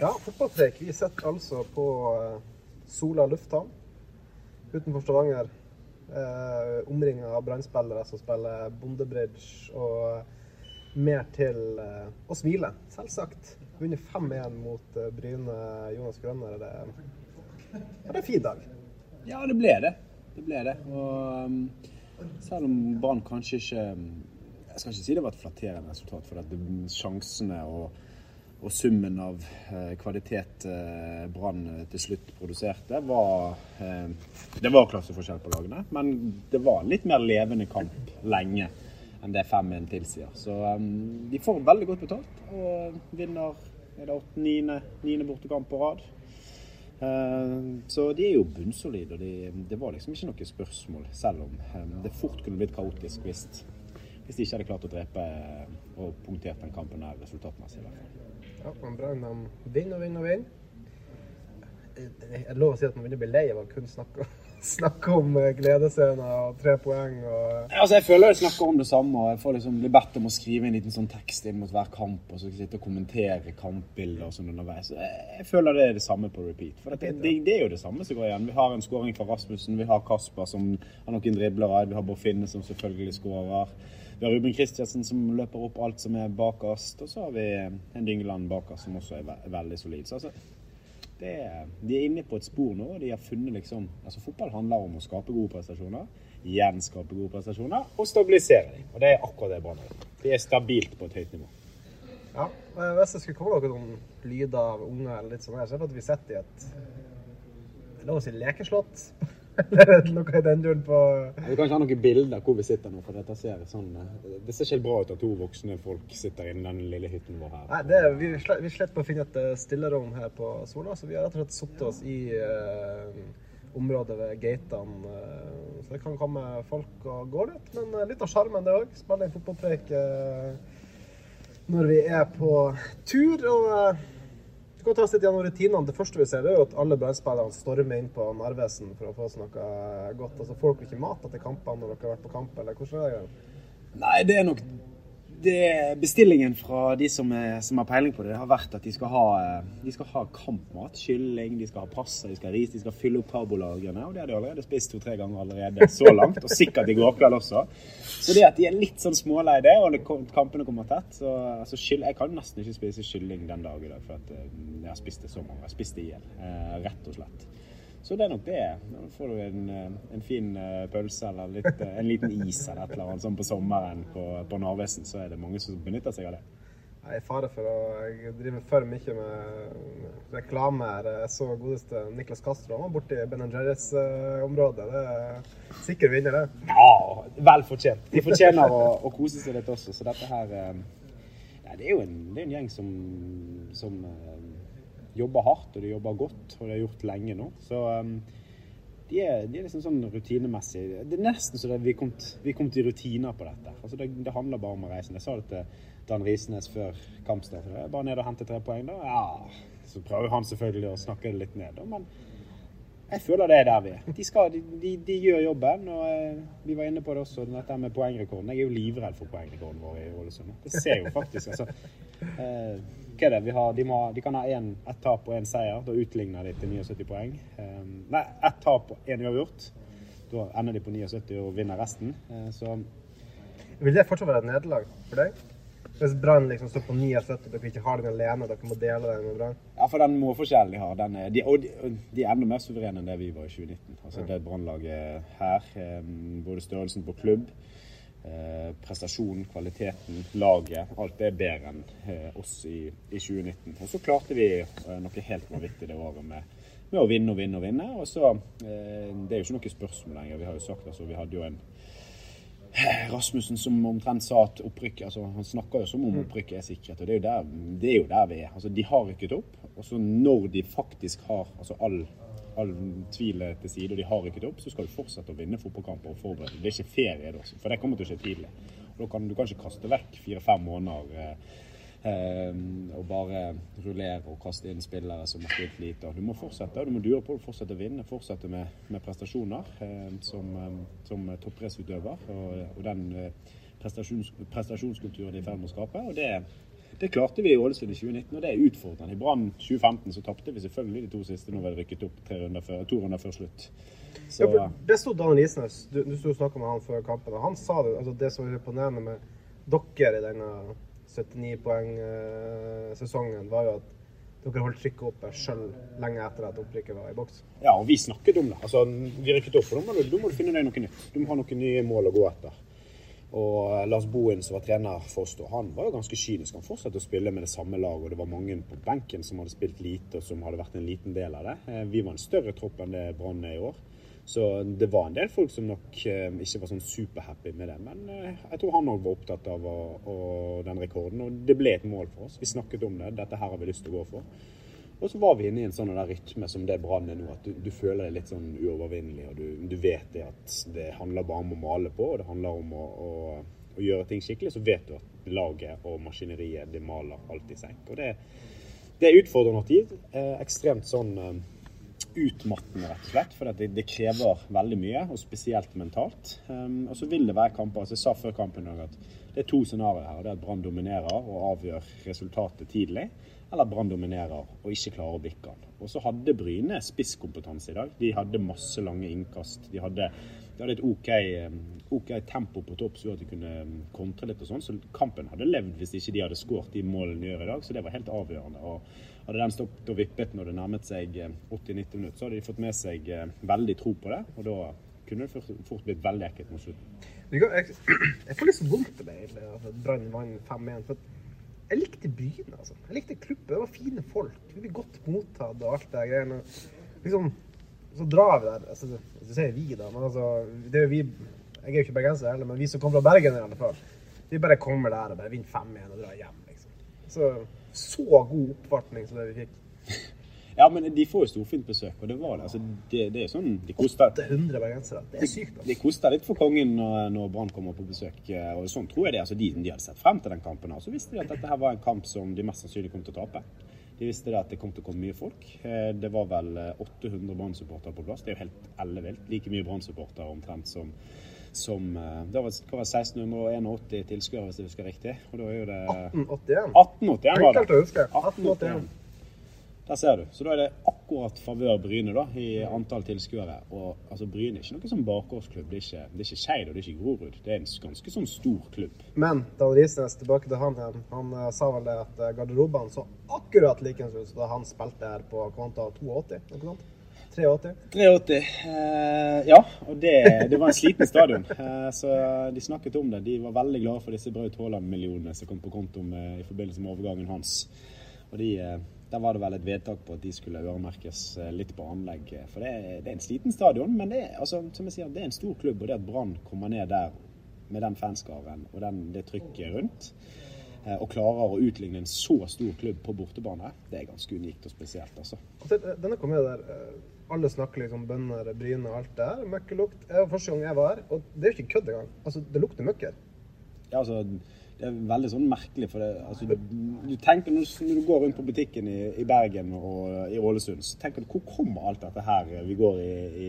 Ja, fotballpreik. Vi sitter altså på eh, Sola lufthavn utenfor Stavanger. Eh, Omringa av brannspillere som spiller bondebridge og mer til eh, å smile, selvsagt. Vunnet 5-1 mot eh, Bryne Jonas Grønner. Det, ja, det en fin dag. Ja, det ble det. Det ble det. Og um, selv om Brann kanskje ikke um, Jeg skal ikke si det var et flatterende resultat, for at sjansene og, og summen av eh, kvalitet eh, Brann til slutt produserte, var eh, Det var klasseforskjell på lagene, men det var en litt mer levende kamp lenge enn det 5-1 tilsier. Så de får veldig godt betalt og vinner er det niende, niende bortekamp på rad. Eh, Så de er jo bunnsolide, og de, det var liksom ikke noe spørsmål, selv om eh, det fort kunne blitt kaotisk hvis, hvis de ikke hadde klart å drepe eh, og punktert den kampen der resultatmessig. i hvert fall. Ja, men Brann de vinner og vinner og vinner. Jeg er lov å si at man begynner å bli lei av å kun snakke, snakke om eh, gledesscener og tre poeng og Altså, jeg føler jeg snakker om det samme, og jeg får liksom blir bedt om å skrive en liten sånn tekst inn mot hver kamp, og så sitte og kommentere kampbilder og sånn underveis. Jeg, jeg føler det er det samme på repeat. For det, det, det er jo det samme som går igjen. Vi har en skåring fra Rasmussen, vi har Kasper som har noen driblere, vi har Borfinne som selvfølgelig skårer. Vi har Ruben Kristiansen som løper opp alt som er bakerst, og så har vi en Dyngeland bakerst som også er ve veldig solid. Så altså, det de er inne på et spor nå, og de har funnet liksom altså Fotball handler om å skape gode prestasjoner, gjenskape gode prestasjoner, og stabilisere dem. Og det er akkurat det Brann gjør. De er stabilt på et høyt nivå. Ja, Hvis det skulle komme noen lyder av unger, eller litt sånn her, så er det at vi sitter i et lov å si lekeslott. Noe i den duren på Vi kan ikke ha noen bilder hvor vi sitter nå, for dette ser sånn eh, Det ser ikke helt bra ut at to voksne folk sitter innen i den lille hytten vår her. Nei, det, vi, slett, vi slipper å finne et eh, stillerom her på Sola, så vi har rett og slett satt oss i uh, området ved gatene. Uh, så det kan komme folk og gå litt, men uh, litt av sjarmen det òg. Spille en fotballpreik når vi er på tur. og vi kan ta oss litt gjennom rutinene. Det første vi ser, er jo at alle brannspillerne stormer inn på Narvesen for å få seg noe godt. Altså, Får dere ikke mat etter kampene når dere har vært på kamp, eller hvordan er det? Nei, det er nok det Bestillingen fra de som, er, som har peiling på det, det har vært at de skal ha, eh, de skal ha kampmat. Kylling, de skal ha pasta, de skal ha ris, de skal fylle opp karbolagrene. Og det har de allerede spist to-tre ganger allerede så langt, og sikkert i går kveld også. Så det at de er litt sånn smålei det, og kampene kommer tett så altså, Jeg kan nesten ikke spise kylling den dag i dag, for at eh, jeg har spist det så mange. Jeg har spist det i hjel, eh, rett og slett. Så det er nok det. Da får du en, eh, en fin eh, pølse eller litt, eh, en liten is eller et eller annet sånn på sommeren på, på Narvesen, så er det mange som benytter seg av det. Jeg er i fare for å jeg driver for mye med reklame her. Jeg så godeste Niklas Castro. Han var borti Ben Jerrys-området. Det er sikker vinner, det. Ja, vel fortjent. De fortjener å, å kose seg litt også, så dette her ja, Det er jo en, det er en gjeng som, som jobber hardt, og de jobber godt, og de har gjort lenge nå. Så um, de er, de er liksom sånn rutinemessig Det er nesten så vi kom vi kom til rutiner på dette. Altså det, det handler bare om å reise. Jeg sa det til Dan Risnes før kampstart. Er Bare ned og hente tre poeng, da. Ja, så prøver han selvfølgelig å snakke det litt ned, da. Men jeg føler det er der vi er. De, skal, de, de, de gjør jobben. og eh, Vi var inne på det også, dette med poengrekorden. Jeg er jo livredd for poengrekorden vår i Ålesund. Det ser jo faktisk altså, eh, Er det? Vi har, de, må, de kan ha en, ett tap og én seier. Da utligner de til 79 poeng. Um, nei, ett tap og én uavgjort. Da ender de på 79 og vinner resten. Uh, så Vil det fortsatt være et nederlag for deg? Hvis Brann liksom står på 79, dere ikke har den alene, dere må dele den med Brann? Ja, for den målforskjellen de har, den er, de, og de, de er enda mer suverene enn det vi var i 2019. Altså det brannlaget her, både størrelsen på klubb, eh, prestasjonen, kvaliteten, laget, alt det er bedre enn eh, oss i, i 2019. Og så klarte vi eh, noe helt vanvittig det året med, med å vinne og vinne og vinne. Og så, eh, Det er jo ikke noe spørsmål lenger. Vi har jo sagt altså, vi hadde jo en Rasmussen som omtrent sa at opprykk altså Han snakker jo som om opprykket er sikret. og Det er der, det er, jo der vi er. Altså De har rykket opp. Og så når de faktisk har altså all, all tvil til side, og de har rykket opp, så skal du fortsette å vinne fotballkamper og forberede. Det er ikke ferie da, for det kommer til å skje tidlig. Og da kan Du kan ikke kaste vekk fire-fem måneder. Eh, Um, og bare rullere og kaste inn spillere som har spilt lite. Du må fortsette du må dure på å fortsette å vinne, fortsette med, med prestasjoner eh, som, um, som toppidrettsutøver. Og, og, den uh, prestasjons, prestasjonskulturen de er i ferd med å skape. og det, det klarte vi i Ålesund i 2019, og det er utfordrende. I Brann 2015 så tapte vi selvfølgelig de to siste Nå vi det rykket opp før, to runder før slutt. Så, ja, det sto Dan Isnes, du, du sto og snakka med han før kampen, og han sa det, altså det som var imponerende med dere i denne 79 poeng-sesongen, var jo at dere holdt trykket oppe sjøl lenge etter at opprykket var i boks. Ja, og vi snakket om det. Altså, vi rykket opp, og da må, du, da må du finne deg noe nytt. Du må ha noen nye mål å gå etter. Og Lars Bohin, som var trener for da, han var jo ganske kynisk. Han fortsatte å spille med det samme laget, og det var mange på benken som hadde spilt lite, og som hadde vært en liten del av det. Eh, vi var en større tropp enn det Brann er i år. Så det var en del folk som nok eh, ikke var sånn superhappy med det. Men eh, jeg tror han òg var opptatt av å, å, den rekorden. Og det ble et mål for oss. Vi snakket om det. Dette her har vi lyst til å gå for. Og så var vi inne i en sånn rytme som det Brann er nå, at du, du, føler deg litt sånn uovervinnelig. Og du, du, vet det at det handler bare om å male på, og det handler om å, å, å gjøre ting skikkelig. Så vet du at laget og maskineriet, det maler alltid senk. Og det, det er utfordrende tid. Eh, ekstremt sånn eh, utmattende, rett og slett. For det, det, krever veldig mye, og spesielt mentalt. Um, og så vil det være kamper. altså Jeg sa før kampen at det er to scenarioer her. Det er at Brann dominerer og avgjør resultatet tidlig. Eller Brann dominerer og ikke klarer å bikke den. Og så hadde Bryne spisskompetanse i dag. De hadde masse lange innkast. De hadde, de hadde et OK, OK, tempo på topp, så at de kunne kontre litt og sånn. Så kampen hadde levd hvis ikke de hadde skåret de målene de gjør i dag. Så det var helt avgjørende. Og hadde den stoppet og vippet når det nærmet seg 80-90 eh, minutter, så hadde de fått med seg veldig tro på det. Og da kunne det fort blitt veldig ekkelt mot slutten. Jeg, får litt så vondt av det, egentlig, at Brann vant 5-1. Jeg likte byen, altså. Jeg likte klubben. Det var fine folk. Vi ble godt mottatt og alt det greiene. Liksom, så drar vi der. altså, så sier vi, da, men altså det er jo vi, Jeg er jo ikke bergenser heller, men vi som kommer fra Bergen, i alle fall. Vi bare kommer der og bare vinner 5-1 og drar hjem. liksom. Så så god oppvartning som det vi fikk. Ja, men de får jo storfint besøk, og det var det. Altså, det, det er sånn de koster, 800 bergensere. Det er sykt. Altså. de koster litt for kongen når, når Brann kommer på besøk. og Sånn tror jeg det. Altså, de, de hadde sett frem til den kampen. Og så visste de at dette her var en kamp som de mest sannsynlig kom til å tape. De visste det at det kom til å komme mye folk. Eh, det var vel 800 eh, Brann-supportere på plass. Det er jo helt ellevilt. Like mye Brann-supportere omtrent som som eh, Det var, var 1681 tilskuere, hvis jeg husker riktig. Og da er jo det 1881. 1881 var det. Enkelt å huske. 1881. Der ser du. Så da er det akkurat favør Bryne da, i antall tilskuere. Og altså, Bryne er ikke noe sånn bakgårdsklubb. Det er ikke, det er ikke Skeid og det er ikke Grorud. Det er en ganske sånn stor klubb. Men Dan Risnes, tilbake til han igjen. Han uh, sa vel det at uh, garderobene så akkurat likens ut da han spilte her på Kvanta 82. Ikke sant? 83? 83. Uh, ja, og det, det, var en sliten stadion. Uh, så de snakket om det. De var veldig glade for disse Braut Haaland-millionene som kom på konto med, i forbindelse med overgangen hans. Og de, eh, Der var det vel et vedtak på at de skulle øremerkes eh, litt på anlegg. For det, det er en sliten stadion, men det, altså, som jeg sier, det er en stor klubb. Og det at Brann kommer ned der med den fanskaren og den, det trykket rundt eh, og klarer å utligne en så stor klubb på bortebane, det er ganske unikt og spesielt. altså. altså denne kom der, alle snakker liksom bønner, bryne og alt det her. Møkkelukt. Det var første gang jeg var her, og det er jo ikke kødd engang. Altså, det lukter møkker. Ja, altså, det er veldig sånn merkelig, for det, altså, du, du, tenker når, når, du går rundt på butikken i, i, Bergen og i Ålesund, så tenker du hvor kommer alt dette her vi går i, i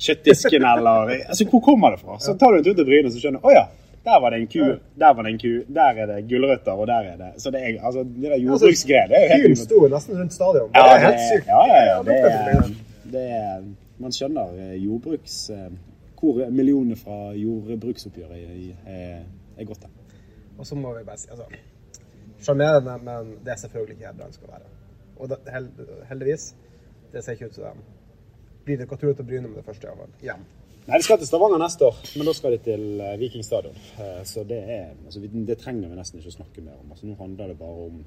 kjøttdisken eller Altså, hvor kommer det fra? Så tar du en tur til Bryne og så skjønner du oh, ja. Der var det en ku, der var det en ku, der er det gulrøtter, og der er det Så det er altså, det der jordbruksgreiet, det er jo helt Kuen sto nesten rundt stadion. Det er helt sykt. Ja, ja, ja. Det er, er, man skjønner eh, jordbruks eh, Hvor millionene fra jordbruksoppgjøret er, er godt, det. Og så må vi bare si altså, Sjarmerende, men det er selvfølgelig ikke her Brann skal være. Og det, heldigvis, det ser ikke ut som dem. blir det tur til Bryne med det første, iallfall. Igjen. Nei, De skal til Stavanger neste år, men da skal de til eh, Viking stadion. Så det, er, altså, det trenger vi nesten ikke å snakke mer om. Altså, nå handler det bare om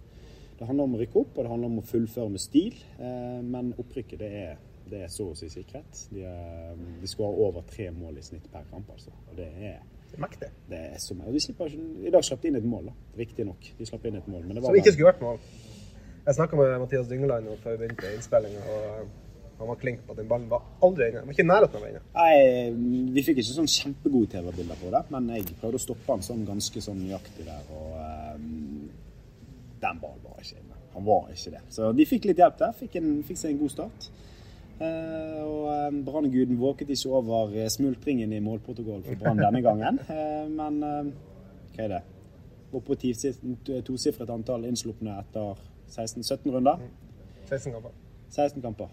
det handler om å rykke opp, og det handler om å fullføre med stil. Men opprykket, det er det er så å si sikret. De, de skårer over tre mål i snitt per kamp, altså. Og det er, Mektig. Det er så mye. Og de slipper ikke, I dag slapp de inn et mål, da. Riktig nok. De slapp inn et mål. Men det var Som ikke skulle vært mål. Jeg snakka med Mathias Dyngeland før vi begynte innspillinga, og eh, han var klink på at den ballen var aldri inne. Den var ikke i nærheten av å være inne. Nei, vi fikk ikke sånn kjempegode TV-bilder på det, men jeg prøvde å stoppe han sånn ganske sånn nøyaktig der, og um, den ballen var ikke inne. Han var ikke det. Så de fikk litt hjelp der. Fikk, en, fikk seg en god start. Eh, og um, Brannguden våket ikke over eh, smultringen i målprotokollen for Brann denne gangen. Eh, men eh, hva er det? På tosifret antall innslupne etter 16-17 runder. 16 kamper. 16 kamper.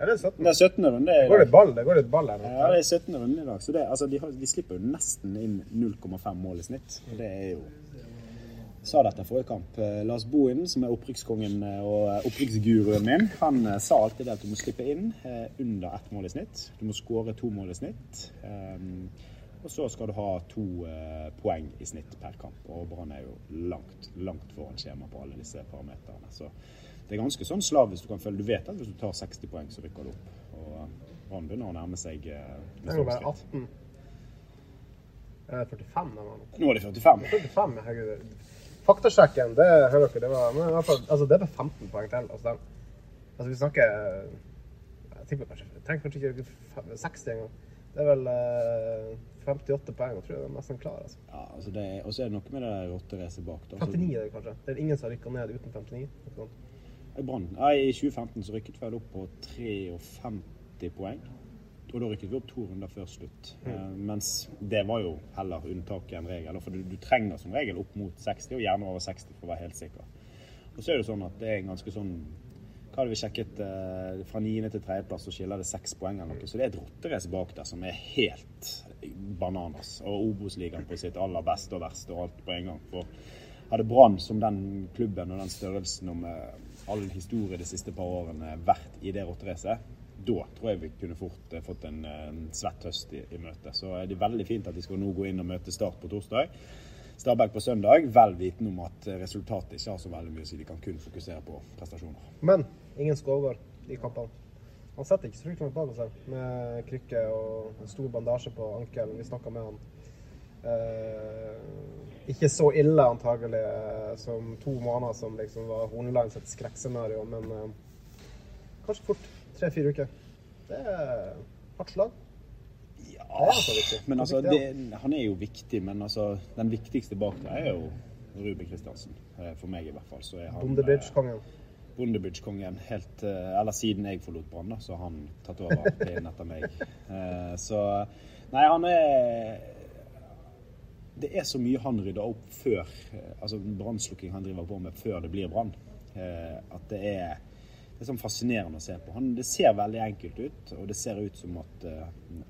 Eller 17. Det er 17. runde. Det går litt ball, det går litt ball her. Ja, det er 17. runde i dag. Så det, altså, de, har, de slipper jo nesten inn 0,5 mål i snitt. Det er jo Sa dette forrige kamp. Eh, Lars Bohin, som er opprykkskongen eh, og eh, opprykksguruen min, han sa alltid at du må slippe inn under ett mål i snitt. Du må skåre to mål i snitt. Og så skal du ha to poeng i snitt per kamp. Og Brann er jo langt, langt foran skjema på alle disse parameterne. Så det er ganske sånn hvis du kan føle. Du vet at hvis du tar 60 poeng, så rykker du opp. Og Brann begynner å nærme seg Det er jo bare 18. Er det 45 eller noe? Nå er det 45. 45, herregud. Faktasjekken, det hører dere, det var men altså det bare 15 poeng til. Altså, den, altså vi snakker Jeg tipper kanskje, jeg trenger kanskje ikke 60 engang. Det er vel eh, 58 poeng, jeg tror jeg er nesten klar. Altså. Ja, altså det er, og så er det noe med det rotteracet bak. da. Altså, 59 er det kanskje. Det er ingen som har rykka ned uten 59. Ikke sant? I Brann I 2015 så rykket vi opp på 53 poeng. Og da rykket vi opp to runder før slutt. Eh, mens det var jo heller unntaket enn regel. For du, du trenger som regel opp mot 60, og gjerne over 60 for å være helt sikker. Og så er det sånn at det er en ganske sånn Hva hadde vi sjekket? Eh, fra 9. til 3. plass så skiller det 6 poeng eller noe. Så det er et rotterace bak der som er helt bananas. Og Obos-ligaen på sitt aller beste og verste og alt på en gang. For hadde Brann som den klubben og den størrelsen og med all historie de siste par årene vært i det rotteracet, da tror jeg vi kunne fort eh, fått en, eh, svett høst i, i møte. Så er det veldig fint at de skal nå gå inn og møte Start på torsdag. Stabæk på søndag, vel vitende om at eh, resultatet ikke har så veldig mye å si. De kan kun fokusere på prestasjoner. Men ingen skårer i kampene. Han setter ikke så fryktelig mye bak seg med krykke og en stor bandasje på ankelen. Vi snakka med han. Eh, ikke så ille antagelig som to måneder som liksom var Horneland sitt skrekkscenario, men eh, kanskje fort tre-fire uker. Det er hardt slag. Ja, Det er altså viktig. men altså, Det han er jo viktig, men altså, den viktigste bak der er jo Ruben Kristiansen. Eh, For meg i hvert fall. Så er han, Bondebridge-kongen. eh, Bondebridge-kongen helt eh, Eller siden jeg forlot Brann, da, så har han tatt over pinnen etter meg. Så Nei, han er Det er så mye han rydder opp før Altså brannslukking han driver på med før det blir brann, at det er det er sånn fascinerende å se på. Han, det ser veldig enkelt ut, og det ser ut som at uh,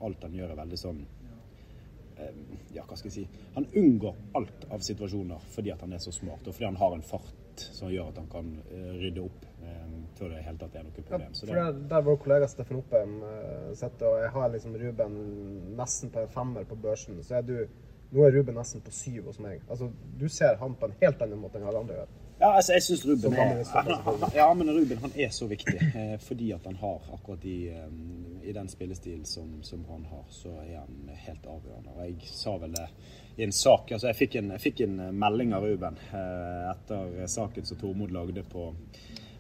alt han gjør er veldig sånn uh, Ja, hva skal jeg si Han unngår alt av situasjoner fordi at han er så smart, og fordi han har en fart som gjør at han kan uh, rydde opp før det i hele tatt er noe Ja, problem. Så for det, der, vår kollega Steffen Oppheim sitter, og jeg har liksom Ruben nesten på en femmer på børsen, så er du nå er Ruben nesten på syv hos meg. Altså, Du ser han på en helt annen måte enn alle andre gjør. Ja, altså, jeg syns Ruben. Ja, men Ruben han er så viktig. Eh, fordi at han har akkurat i, eh, i den spillestilen som, som han har, så er han helt avgjørende. Og jeg sa vel det i en sak Altså, jeg fikk en, jeg fikk en melding av Ruben eh, etter saken som Tormod lagde på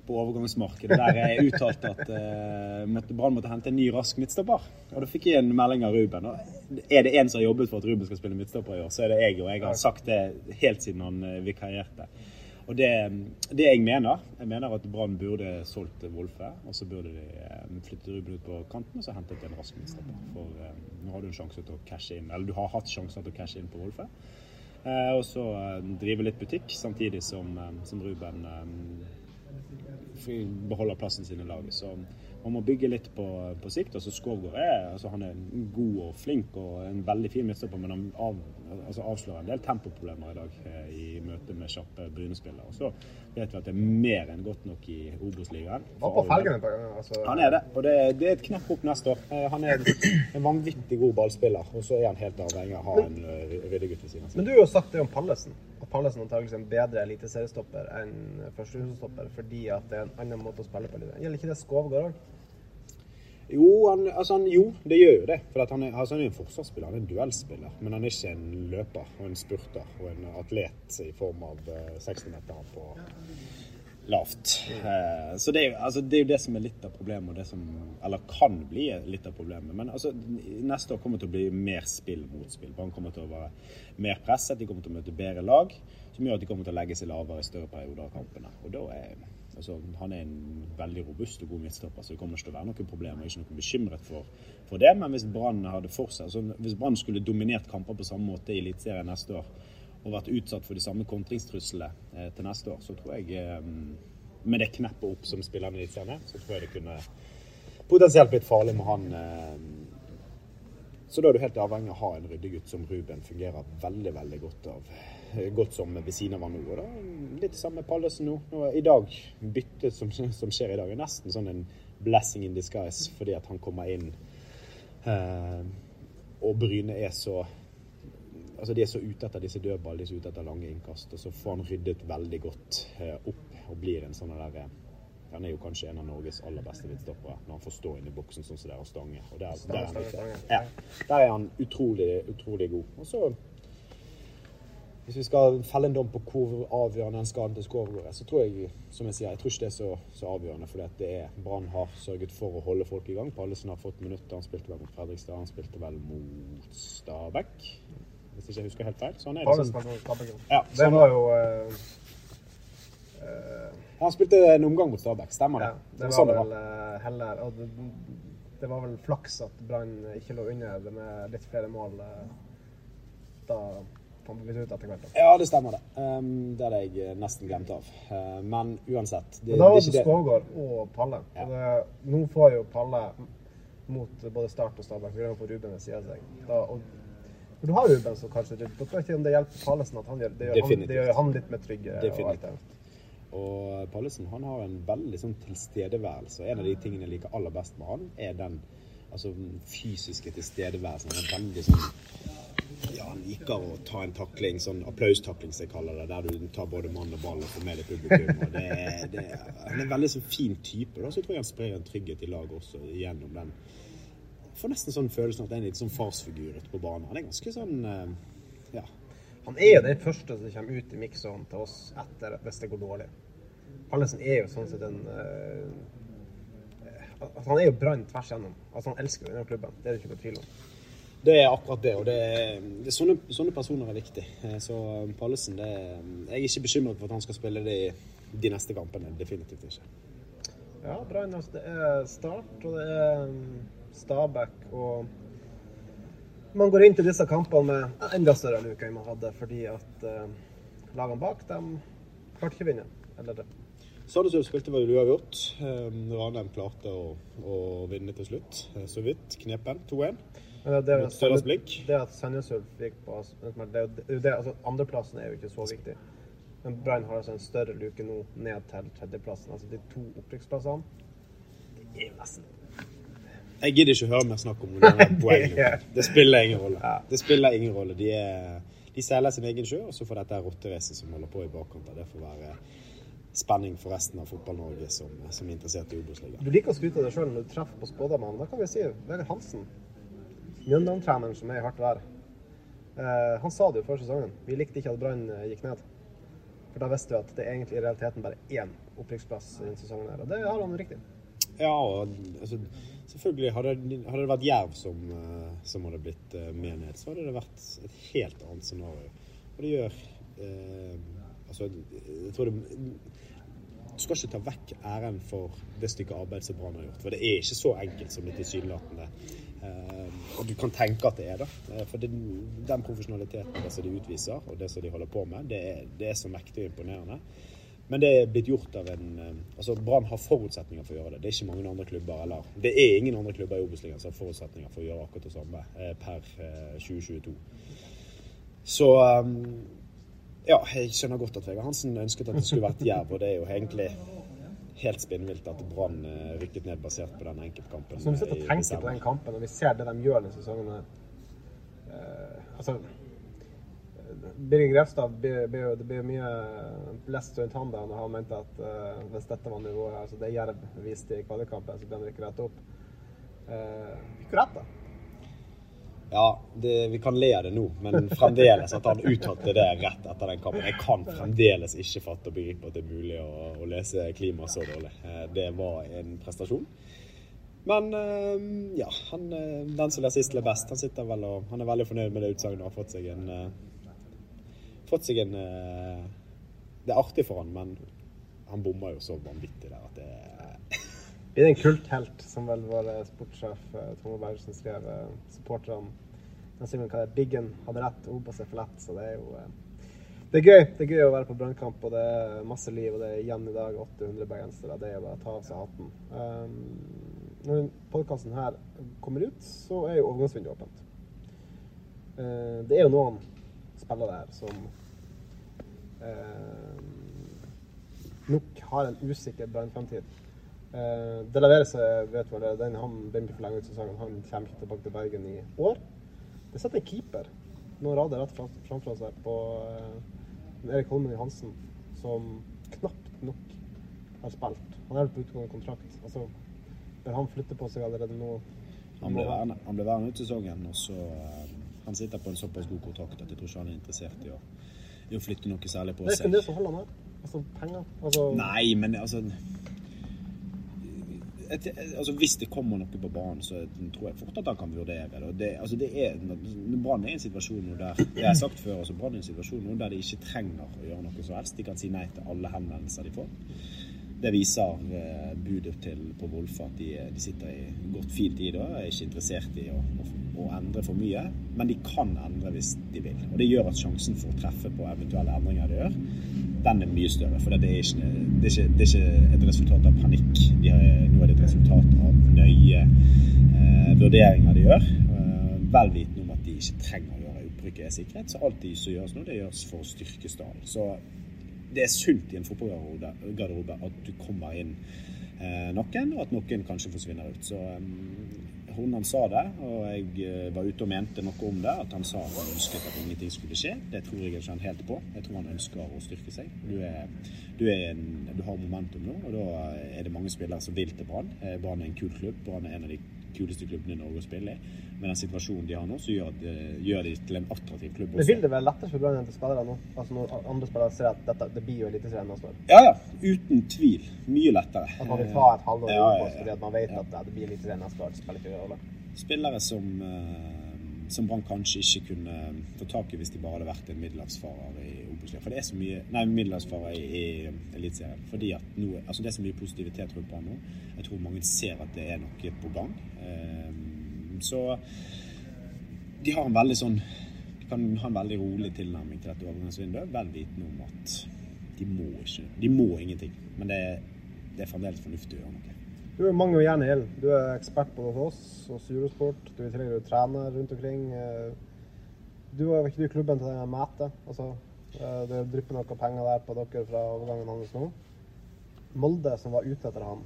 på overgangsmarkedet der jeg uttalte at uh, Brann måtte hente en ny rask midtstopper. Og da fikk jeg en melding av Ruben. Og er det en som har jobbet for at Ruben skal spille midtstopper i år, så er det jeg. Og jeg har sagt det helt siden han eh, vikarierte. Og det, det jeg mener Jeg mener at Brann burde solgt Wolfe, og så burde de flytte Ruben ut på kanten og så hentet en rask midtstopper. For eh, nå har du en sjanse til å cashe inn, eller du har hatt sjansen til å cashe inn på Wolfe. Eh, og så eh, drive litt butikk, samtidig som, eh, som Ruben eh, beholder plassen sin i laget. Så man må bygge litt på, på sikt. altså Skovgård er, altså han er god og flink og en veldig fin midtstopper, men han av, altså avslører en del tempoproblemer i dag eh, i møte med kjappe Bryne-spillere. Så vet vi at det er mer enn godt nok i Obos-ligaen. Altså, Han er det, og det, det er et knepp opp neste år. Eh, Han er en vanvittig god ballspiller, og så er han helt avhengig av å ha en eh, ryddegutt ved siden av seg. Men du har jo sagt det om Pallesen. At Pallesen antakeligvis er en bedre eliteseriestopper enn førstehusstopper fordi at det er en annen måte å spille på. Gjelder ikke det Skovgård òg? Jo, han, altså han, jo, det gjør jo det. For han, er, altså han er en forsvarsspiller, han er en duellspiller. Men han er ikke en løper og en spurter og en atlet i form av eh, 60 meter på lavt. Eh, så det er, jo, altså, det er jo det som er litt av problemet, og det som Eller kan bli litt av problemet. Men altså, neste år kommer det til å bli mer spill mot spill. Brann kommer til å være mer presset, de kommer til å møte bedre lag. Som gjør at de kommer til å legge seg lavere i større perioder av kampene. Og da er Altså, han er en veldig robust og god midtstopper, så det kommer ikke til å være noen problemer. Jeg er ikke noe bekymret for, for det. Men hvis Brann altså, skulle dominert kamper på samme måte i Eliteserien neste år, og vært utsatt for de samme kontringstruslene eh, til neste år, så tror jeg eh, Med det kneppet opp som spillerne i Eliteserien er, så tror jeg det kunne potensielt blitt farlig med han. Eh, så da er du helt avhengig av å ha en ryddegutt som Ruben fungerer veldig, veldig godt av godt som ved siden av han nå. Og da, litt samme med Pallesen nå. nå. I dag, byttet som, som, skjer i dag, er nesten sånn en blessing in disguise fordi at han kommer inn eh, og Bryne er så Altså De er så ute etter disse dødball, de er så ute etter lange innkast. Og så får han ryddet veldig godt eh, opp og blir en sånn der eh, Han er jo kanskje en av Norges aller beste midtstoppere når han får stå inne i boksen sånn som det er og stange. Og der, der, er han, ja, der er han utrolig, utrolig god. Og så hvis vi skal felle en dom på hvor avgjørende den skaden til Skåre er, så tror jeg som jeg sier, jeg tror ikke det er så, så avgjørende. For det er Brann har sørget for å holde folk i gang. Pallesen har fått minutter. Han spilte vel mot Fredrikstad, han spilte vel mot Stabæk. Hvis ikke jeg husker helt feil. Så er det. liksom, ja, det var jo uh, uh, Han spilte en omgang mot Stabæk, stemmer det? Ja, det, var, sånn vel uh, heller det, det, var vel flaks at Brann ikke lå under med litt flere mål da fant vi ut etter hvert. Ja, det stemmer det. Um, det hadde jeg eh, nesten glemt av. Uh, men uansett det, Da var det Skågård og Palle. Ja. Og det, nå får jo Palle mot både Start og Stabæk. Vi på Ruben ved siden av seg. Da, og, du har Ruben som kanskje Da tror jeg ikke om det hjelper Pallesen at han gjør det. Gjør han, det gjør han litt mer trygg. Definitivt. Og Pallesen han har en veldig sånn tilstedeværelse. og En av de tingene jeg liker aller best med han, er den altså, fysiske tilstedeværelsen. Han er veldig sånn ja, liker å ta en takling, sånn applaustakling som jeg kaller det, der du tar både mann og ball og får med deg publikum. Og det, det, han er en veldig sånn fin type, da, så jeg tror jeg han sprer en trygghet i laget også gjennom den. Jeg får nesten sånn følelsen at det er en litt sånn farsfigur ute på banen. Han er ganske sånn eh, ja. Han er jo den første som kommer ut i mikssonen til oss etter hvis det går dårlig. Pallesen er jo sånn sett en uh, Han er jo Brann tvers gjennom. Altså Han elsker denne klubben, det er det ikke noe tvil om. Det er akkurat det, og det er, det er sånne, sånne, personer er viktig. Eh, så um, Pallesen det, Jeg er ikke bekymret for at han skal spille det i de neste kampene. Definitivt ikke. Ja. Altså, det er Start, og det er um, Stabæk. Og man går inn til disse kampene med enda større luke enn man hadde, fordi at uh, lagene bak dem klarte ikke å vinne. Eller det. Sandnes spilte vel uavgjort. Um, Ranheim klarte å, å, vinne til slutt. Eh, så vidt. Knepen 2-1. Det, det, det at Sandnes Ulf gikk på det, det, altså Andreplassen er jo ikke så viktig. Men Brann har altså en større luke nå ned til tredjeplassen. Altså de to opprykksplassene. Det er jo nesten Jeg gidder ikke å høre mer snakk om poengene. Det spiller ingen rolle. Det spiller ingen rolle. De, er, de seiler sin egen sjø, og så får dette rotteracet som holder på i bakkant, det får være spenning for resten av Fotball-Norge som, som, er interessert i Obos-ligaen. Du liker å skryte av deg sjøl når du treffer på spådommene. Da kan vi si Vegard Hansen Mjøndalen-treneren som er i hardt vær, eh, han sa det jo før sesongen. Vi likte ikke at Brann eh, gikk ned. For da visste vi at det egentlig i realiteten bare én opprykksplass i denne sesongen. her, Og det har han riktig. Ja, og altså, selvfølgelig hadde, hadde, det vært Jerv som, uh, som hadde blitt uh, med ned, så hadde det vært et helt annet scenario. Og det gjør eh, Altså, jeg tror det Du skal ikke ta vekk æren for det stykket arbeid som Brann har gjort. For det er ikke så enkelt som det tilsynelatende Eh, og du kan tenke at det er det. Eh, for det, den profesjonaliteten det som de utviser, og det som de holder på med, det er, det er så mektig og imponerende. Men det er blitt gjort av en eh, Altså, Brann har forutsetninger for å gjøre det. Det er ikke mange andre klubber eller Det er ingen andre klubber i Obos-ligaen som har forutsetninger for å gjøre akkurat det samme per 2022. Så ja, jeg skjønner godt at Vegard Hansen ønsket at det skulle vært Jerv, og det er jo egentlig helt spinnvilt at Brann eh, rykket ned basert på den enkeltkampen. Så når vi sitter og tenker på den kampen, og vi ser det de gjør denne sesongen uh, altså, Birger Grefstad det blir mye blest rundt han da han mente at uh, hvis dette var nivået altså det Jerv viste i kvalikkampen, så ble han rykket rett opp. Uh, fikk rett, da? Ja, det, vi kan le av det nå, men fremdeles at han uttalte det rett etter den kampen. Jeg kan fremdeles ikke fatte og begripe at det er mulig å, å lese klima så dårlig. Eh, det var en prestasjon. Men eh, ja, han, eh, den som ler sist, ler best. Han sitter vel og han er veldig fornøyd med det utsagnet og har fått seg en Fått seg en Det er artig for han, men han bommer jo så vanvittig der at det blir det en kulthelt, som vel vår sportssjef Tomme Bergersen skrev. Supporterne den sier hva det er. Biggen hadde rett, Obos er for lett. Så det er jo det er gøy. Det er gøy å være på brannkamp, og det er masse liv. Og det er igjen i dag 800 bergensere. Det er bare å ta av seg hatten. Um, når podkasten her kommer ut, så er jo overgangsvinduet åpent. Uh, det er jo noen spillere her som uh, nok har en usikker brannframtid. Uh, De Lavere vet vel det, den, han den blir forlenget ut sesongen. Han kommer ikke tilbake til Bergen i år. Det sitter en keeper noen rader rett framfor seg på uh, Erik Holmen Johansen, som knapt nok har spilt. Han er vel på utgående kontrakt. Altså, bør han flytte på seg allerede nå? Han ble værende, han ble værende ut sesongen, og så uh, Han sitter på en såpass god kontrakt at jeg tror ikke han er interessert i å, i å flytte noe særlig på seg. Det er ikke det som holder han her. Altså penger. Altså... Nei, men altså altså Hvis det kommer noe på banen, så tror jeg fort at han kan vurdere det. det, altså det er, Brann er en situasjon nå der jeg er sagt før, altså er en situasjon der de ikke trenger å gjøre noe som helst. De kan si nei til alle henvendelser de får. Det viser eh, budet til på Wolfe at de, de, sitter i godt fint i det er ikke interessert i å, å, å, endre for mye. Men de kan endre hvis de vil. Og det gjør at sjansen for å treffe på eventuelle endringer de gjør, den er mye større. For det er ikke, det er ikke, det er ikke et resultat av panikk. Har, nå er det et resultat av nøye eh, vurderinger de gjør. Eh, vel vitende om at de ikke trenger å gjøre opprykket er sikkerhet. Så alt de som gjøres nå, det gjøres for å styrke stallen. Det er sunt i en fotballgarderobe at du kommer inn eh, noen, og at noen kanskje forsvinner ut. Så um, Hornan sa det, og jeg eh, var ute og mente noe om det. At han sa at han ønsket at ingenting skulle skje. Det tror jeg ikke han helt på. Jeg tror han ønsker å styrke seg. Du, er, du, er en, du har momentum nå, og da er det mange spillere som vil til Brann. Eh, Brann er en kul klubb. Brann er en av de kuleste klubbene i Norge å spille i. Men den situasjonen de har nå, så gjør, det, gjør de til en attraktiv klubb. Også. Men Vil det være lettere for Brann til spillere nå? Altså Når andre spillere ser at dette, det blir jo Eliteserien neste år? Ja, ja. Uten tvil. Mye lettere. At man vil ta et halvår ja, ja, ja, fordi at man vet at det blir Eliteserien neste år. Det spiller ikke rolle. Spillere som uh, som Brann kanskje ikke kunne få tak i hvis de bare hadde vært en middelhavsfarer i Obos-ligaen. For det er så mye Nei, middelhavsfarer i, i Eliteserien. Fordi nå, altså det er så mye positivitet rundt Brann nå. Jeg tror mange ser at det er noe på gang. Um, så de har en veldig sånn kan ha en veldig rolig tilnærming til dette overgangsvinduet, vel vitende om at de må ikke De må ingenting. Men det, det er fremdeles fornuftig å gjøre noe. Du er mange og gjerne ilden. Du er ekspert på hos oss og Eurosport. Du er i tillegg trener rundt omkring. Eh, du var ikke du klubben til den Mæte? Altså, eh, det drypper noe penger der på dere fra overgangen hans nå. Molde, som var ute etter han,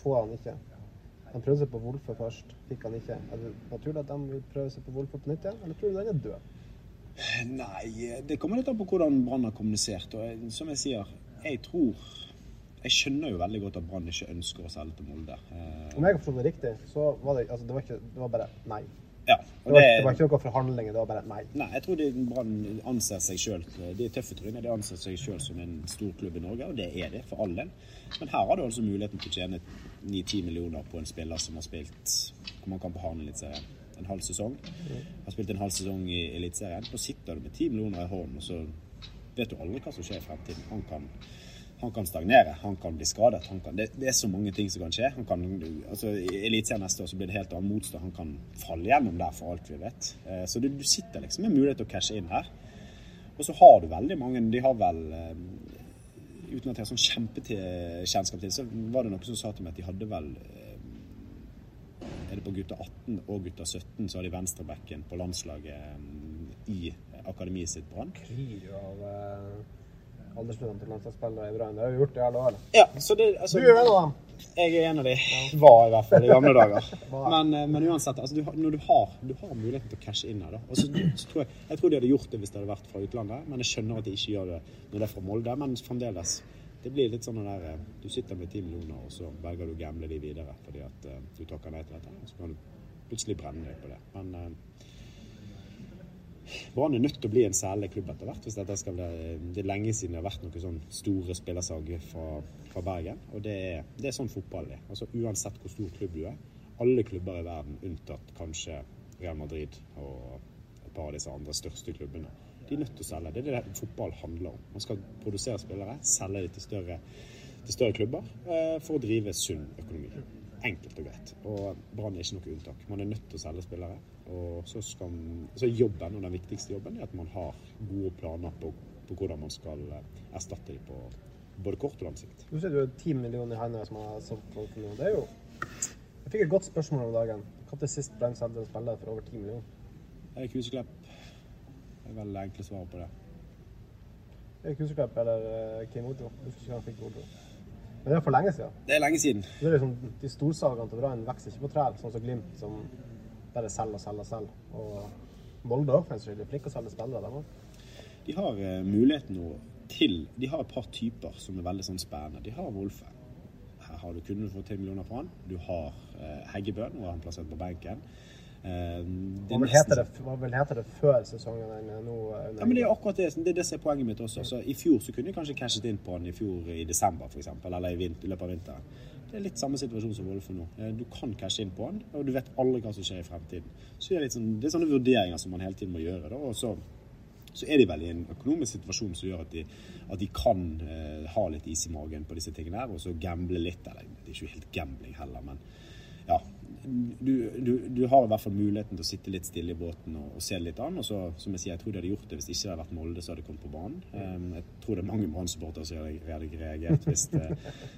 får han ikke. Han prøvde seg på Wolfe først, fikk han ikke. Er det naturlig at de vil prøve seg på Wolfe på nytt igjen, eller tror du den er død? Nei, det kommer litt an på hvordan Brann har kommunisert. Og som jeg sier, jeg tror jeg skjønner jo veldig godt at Brann ikke ønsker å selge til Molde. Eh, Om jeg har forstått det riktig, så var det, altså, det, var ikke, det var bare nei. Ja, det, var, det, det, var, ikke noen forhandlinger, det var bare nei. Nei, jeg tror Brann anser seg sjøl De tøffe tryner. De anser seg sjøl som en stor klubb i Norge, og det er det for all del. Men her har du altså muligheten til å tjene 9-10 millioner på en spiller som har spilt hvor man kan på Hane Eliteserien en halv sesong. Har spilt en halv sesong i Eliteserien. Nå sitter du med 10 millioner i hånden, og så vet du aldri hva som skjer i fremtiden. Han kan han kan stagnere, han kan bli skadet. Kan, det, det, er så mange ting som kan skje. Han kan, altså, I Eliteserien neste år så blir det helt annen motstand. Han kan falle gjennom der, for alt vi vet. Eh, så du, du, sitter liksom med mulighet til å cashe inn her. Og så har du veldig mange De har vel eh, Uten at jeg har sånn kjempekjennskap til så var det noen som sa til meg at de hadde vel eh, Er det på gutta 18 og gutta 17 så har de venstrebacken på landslaget i akademiet sitt Brann. Krig av aldersgrunnen til landslagsspillere i Brann. Det har vi gjort i alle år. Ja, så det, altså, du er en av dem. Jeg er en av de. Var i hvert fall i gamle dager. Men, eh, men uansett, altså, du, når du har, du har muligheten til å cashe inn her, da. Og så, så tror jeg, jeg tror de hadde gjort det hvis det hadde vært fra utlandet, men jeg skjønner at de ikke gjør det når det er fra Molde. Men fremdeles, det blir litt sånn der eh, Du sitter med ti millioner, og så velger du å gamble de videre fordi at uh, du takker nei til dette. Og så kan du plutselig brenne deg på det. Men eh, Brann er nødt til å bli en særlig klubb etter hvert. hvis dette skal bli, Det er lenge siden det har vært noen sånn store spillersag fra, fra Bergen. Og det er, det er sånn fotball er. Altså Uansett hvor stor klubb du er. Alle klubber i verden, unntatt kanskje Real Madrid og et par av disse andre største klubbene. De er nødt til å selge. Det er det fotball handler om. Man skal produsere spillere, selge dem til større, til større klubber eh, for å drive sunn økonomi. Enkelt og greit. Og Brann er ikke noe unntak. Man er nødt til å selge spillere. Og så, skal, så jobben, og den viktigste jobben, er at man har gode planer på, på hvordan man skal eh, erstatte dem på både kort og lang sikt. Du sier du har ti millioner i hendene som har solgt folk nå. Det er jo Jeg fikk et godt spørsmål om dagen. Når sist Brann solgte en spiller for over ti millioner? Erik Huseklepp er vel det enkle svaret på det. Erik Huseklepp eller uh, Kim Ojo? Husker ikke hva han fikk Ojo. Men det er for lenge siden. Det er lenge siden. Det er liksom, de storsalgene til Brann vokser ikke på trær, sånn som Glimt, som bare selger og selger og selger. Og Molde òg, for er flinke å selge spillere, de òg. De har uh, muligheten nå til De har et par typer som er veldig sånn spennende. De har Wolfe. Her har du kunnet få 10 millioner for han. Du har uh, Heggebø, nå er han plassert på benken. Uh, hva, vil nesten... det, hva vil hete det før sesongen enn nå? Ja, men Det er akkurat det, det det er poenget mitt også. Så I fjor så kunne de kanskje cashet inn på han i fjor i desember f.eks., eller i, i løpet av vinteren. Det er litt samme situasjon som Wolfe nå. Du kan cashe inn på han, og du vet aldri hva som skjer i fremtiden. Så det er, sånn, det er sånne vurderinger som man hele tiden må gjøre. Da, og så så er de vel i en økonomisk situasjon som gjør at de, at de kan eh, ha litt is i magen på disse tingene her, og så gamble litt. Eller det er ikke helt gambling heller, men ja, du, du, du, har i hvert fall muligheten til å sitte litt stille i båten og, og se litt an. Og så, som jeg sier, jeg tror de hadde gjort det hvis det ikke hadde vært Molde så hadde de kommet på banen. Um, jeg tror det er mange Brann-supportere som hadde reagert hvis, det,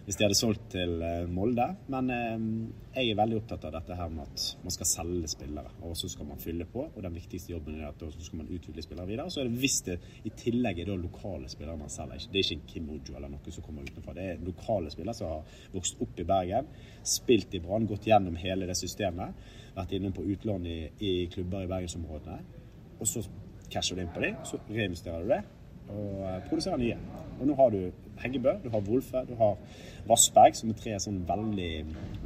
hvis, de hadde solgt til uh, Molde. Men um, jeg er veldig opptatt av dette her med at man skal selge spillere, og så skal man fylle på. Og den viktigste jobben er at så skal man utvikle spillere videre. Og Så er det hvis det i tillegg er da lokale spillere man selger. Det er ikke en Kim Ojo eller noe som kommer utenfra. Det er lokale spillere som har vokst opp i Bergen, spilt i Brann, gått gjennom hele det systemet. Vært inne på utlån i, i klubber i bergensområdene. Og så casher du inn på dem, så reinvesterer du det og eh, produserer nye. Og nå har du Heggebø, du har Wolfe, du har Vassberg, som er tre sånn veldig,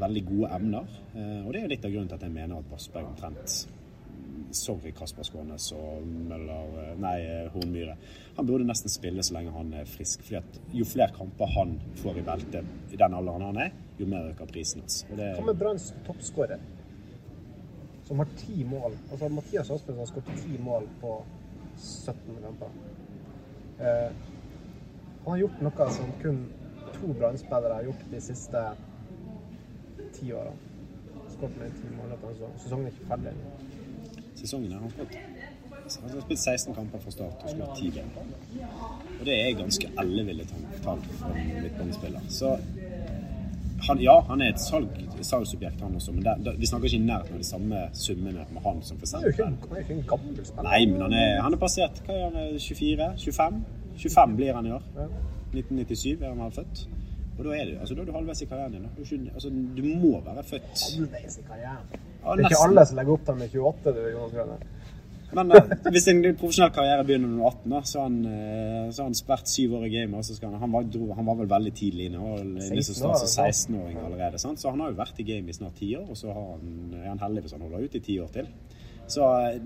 veldig gode emner. Eh, og det er litt av grunnen til at jeg mener at Vassberg omtrent Sorry, Kasper Skånes og Møller eh, Nei, Hornmyre. Han burde nesten spille så lenge han er frisk. for Jo flere kamper han får i beltet i den alderen han er, jo mer øker prisen hans. Det... Hva med Branns toppskårer? Som har ti mål. Altså Mathias Aspensen har skåret ti mål på 17 kamper. Eh, han har gjort noe som kun to Brann-spillere har gjort de siste ti årene. Skåret med ti mål. Altså. Sesongen er ikke ferdig ennå. Sesongen er han fått. Han har spilt 16 kamper fra start og skåret 10 ganger. Og det er ganske elleville tall for en midtbanespiller. Så han, ja, han er et salg, salgsobjekt, han også, men det, det, vi snakker ikke i nærheten av de samme summene med han som for Han er jo ikke, er ikke en gammel spiller. Nei, men han er, han er passert hva er han, 24? 25? 25 blir han i år. Ja. 1997 er han født. Og da er du, altså, da er du halvveis i karrieren din. Du, altså, du må være født Halvveis i karrieren? Ja, det er ikke alle som legger opp til i 28, du, Jonas Grønne. Men uh, hvis en profesjonell karriere begynner når du er 18, da, så har han, uh, så han spilt syv år i gamet. Så han, han, var, han, var, vel veldig tidlig inne. Og, 16-åring allerede. Sant? Så han har jo vært i gamet i snart ti år, og så han, er han heldig hvis han holder ut i ti år til. Så uh,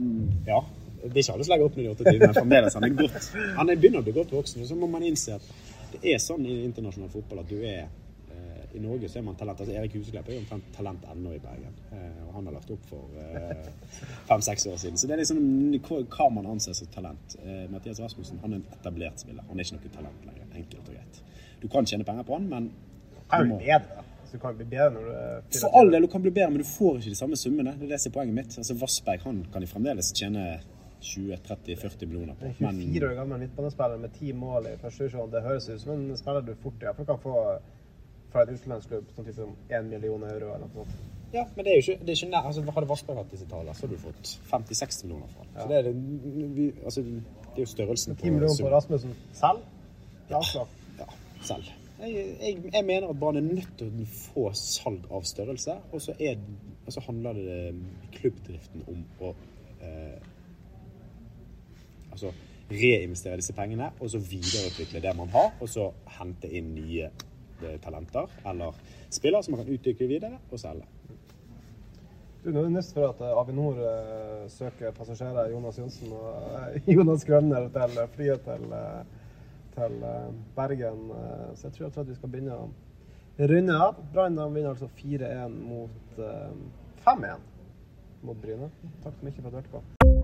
ja. Det er ikke alle som legger opp når de er 28, men fremdeles han er godt. Han er begynner å bli godt voksen. og Så må man innse at det er sånn i internasjonal fotball at du er i Norge så er man talent. Altså Erik Huseklepp er jo omtrent talent ennå i Bergen. Eh, og han har lagt opp for eh, fem-seks år siden. Så det er liksom hva man anser som talent. Eh, Mathias Rasmussen han er en etablert spiller. Han er ikke noe talent lenger. Enkelt og greit. Du kan tjene penger på han, men du må bedre. Så du kan bli bedre når du For all del, du kan bli bedre, men du får ikke de samme summene. Det er det som er poenget mitt. Altså Vassberg han kan de fremdeles tjene 20-30-40 millioner på. 24 år gammel midtbanespiller med ti mål i første divisjon, det høres ut som en spiller du fort i hvert fall kan få fra en utenlandsklubb sånn type 1 million euro eller noe sånt. Ja, men det er jo ikke, det er ikke nær, altså Hadde Vassberg hatt disse tallene, så hadde du fått 50-60 millioner fra ja. Så det er, det, vi, altså, det er jo størrelsen på 10 millioner på Rasmussen selv? Ja, ja selv. Jeg, jeg, jeg, mener at Brann er nødt til å få salg av størrelse, og så, er, og så handler det klubbdriften om å eh, Altså reinvestere disse pengene og så videreutvikle det man har, og så hente inn nye eh, talenter eller spillere som man kan utvikle videre og selge. Du, nå er det nyss for at eh, Avinor eh, søker passasjerer, Jonas Johnsen og eh, Jonas Grønner, til flyet til, eh, til eh, Bergen. Eh, så jeg tror, jeg tror at vi skal begynne å runde av. Brann vinner altså 4-1 mot eh, 5-1 mot Bryne. Takk så mye for at du hørte på.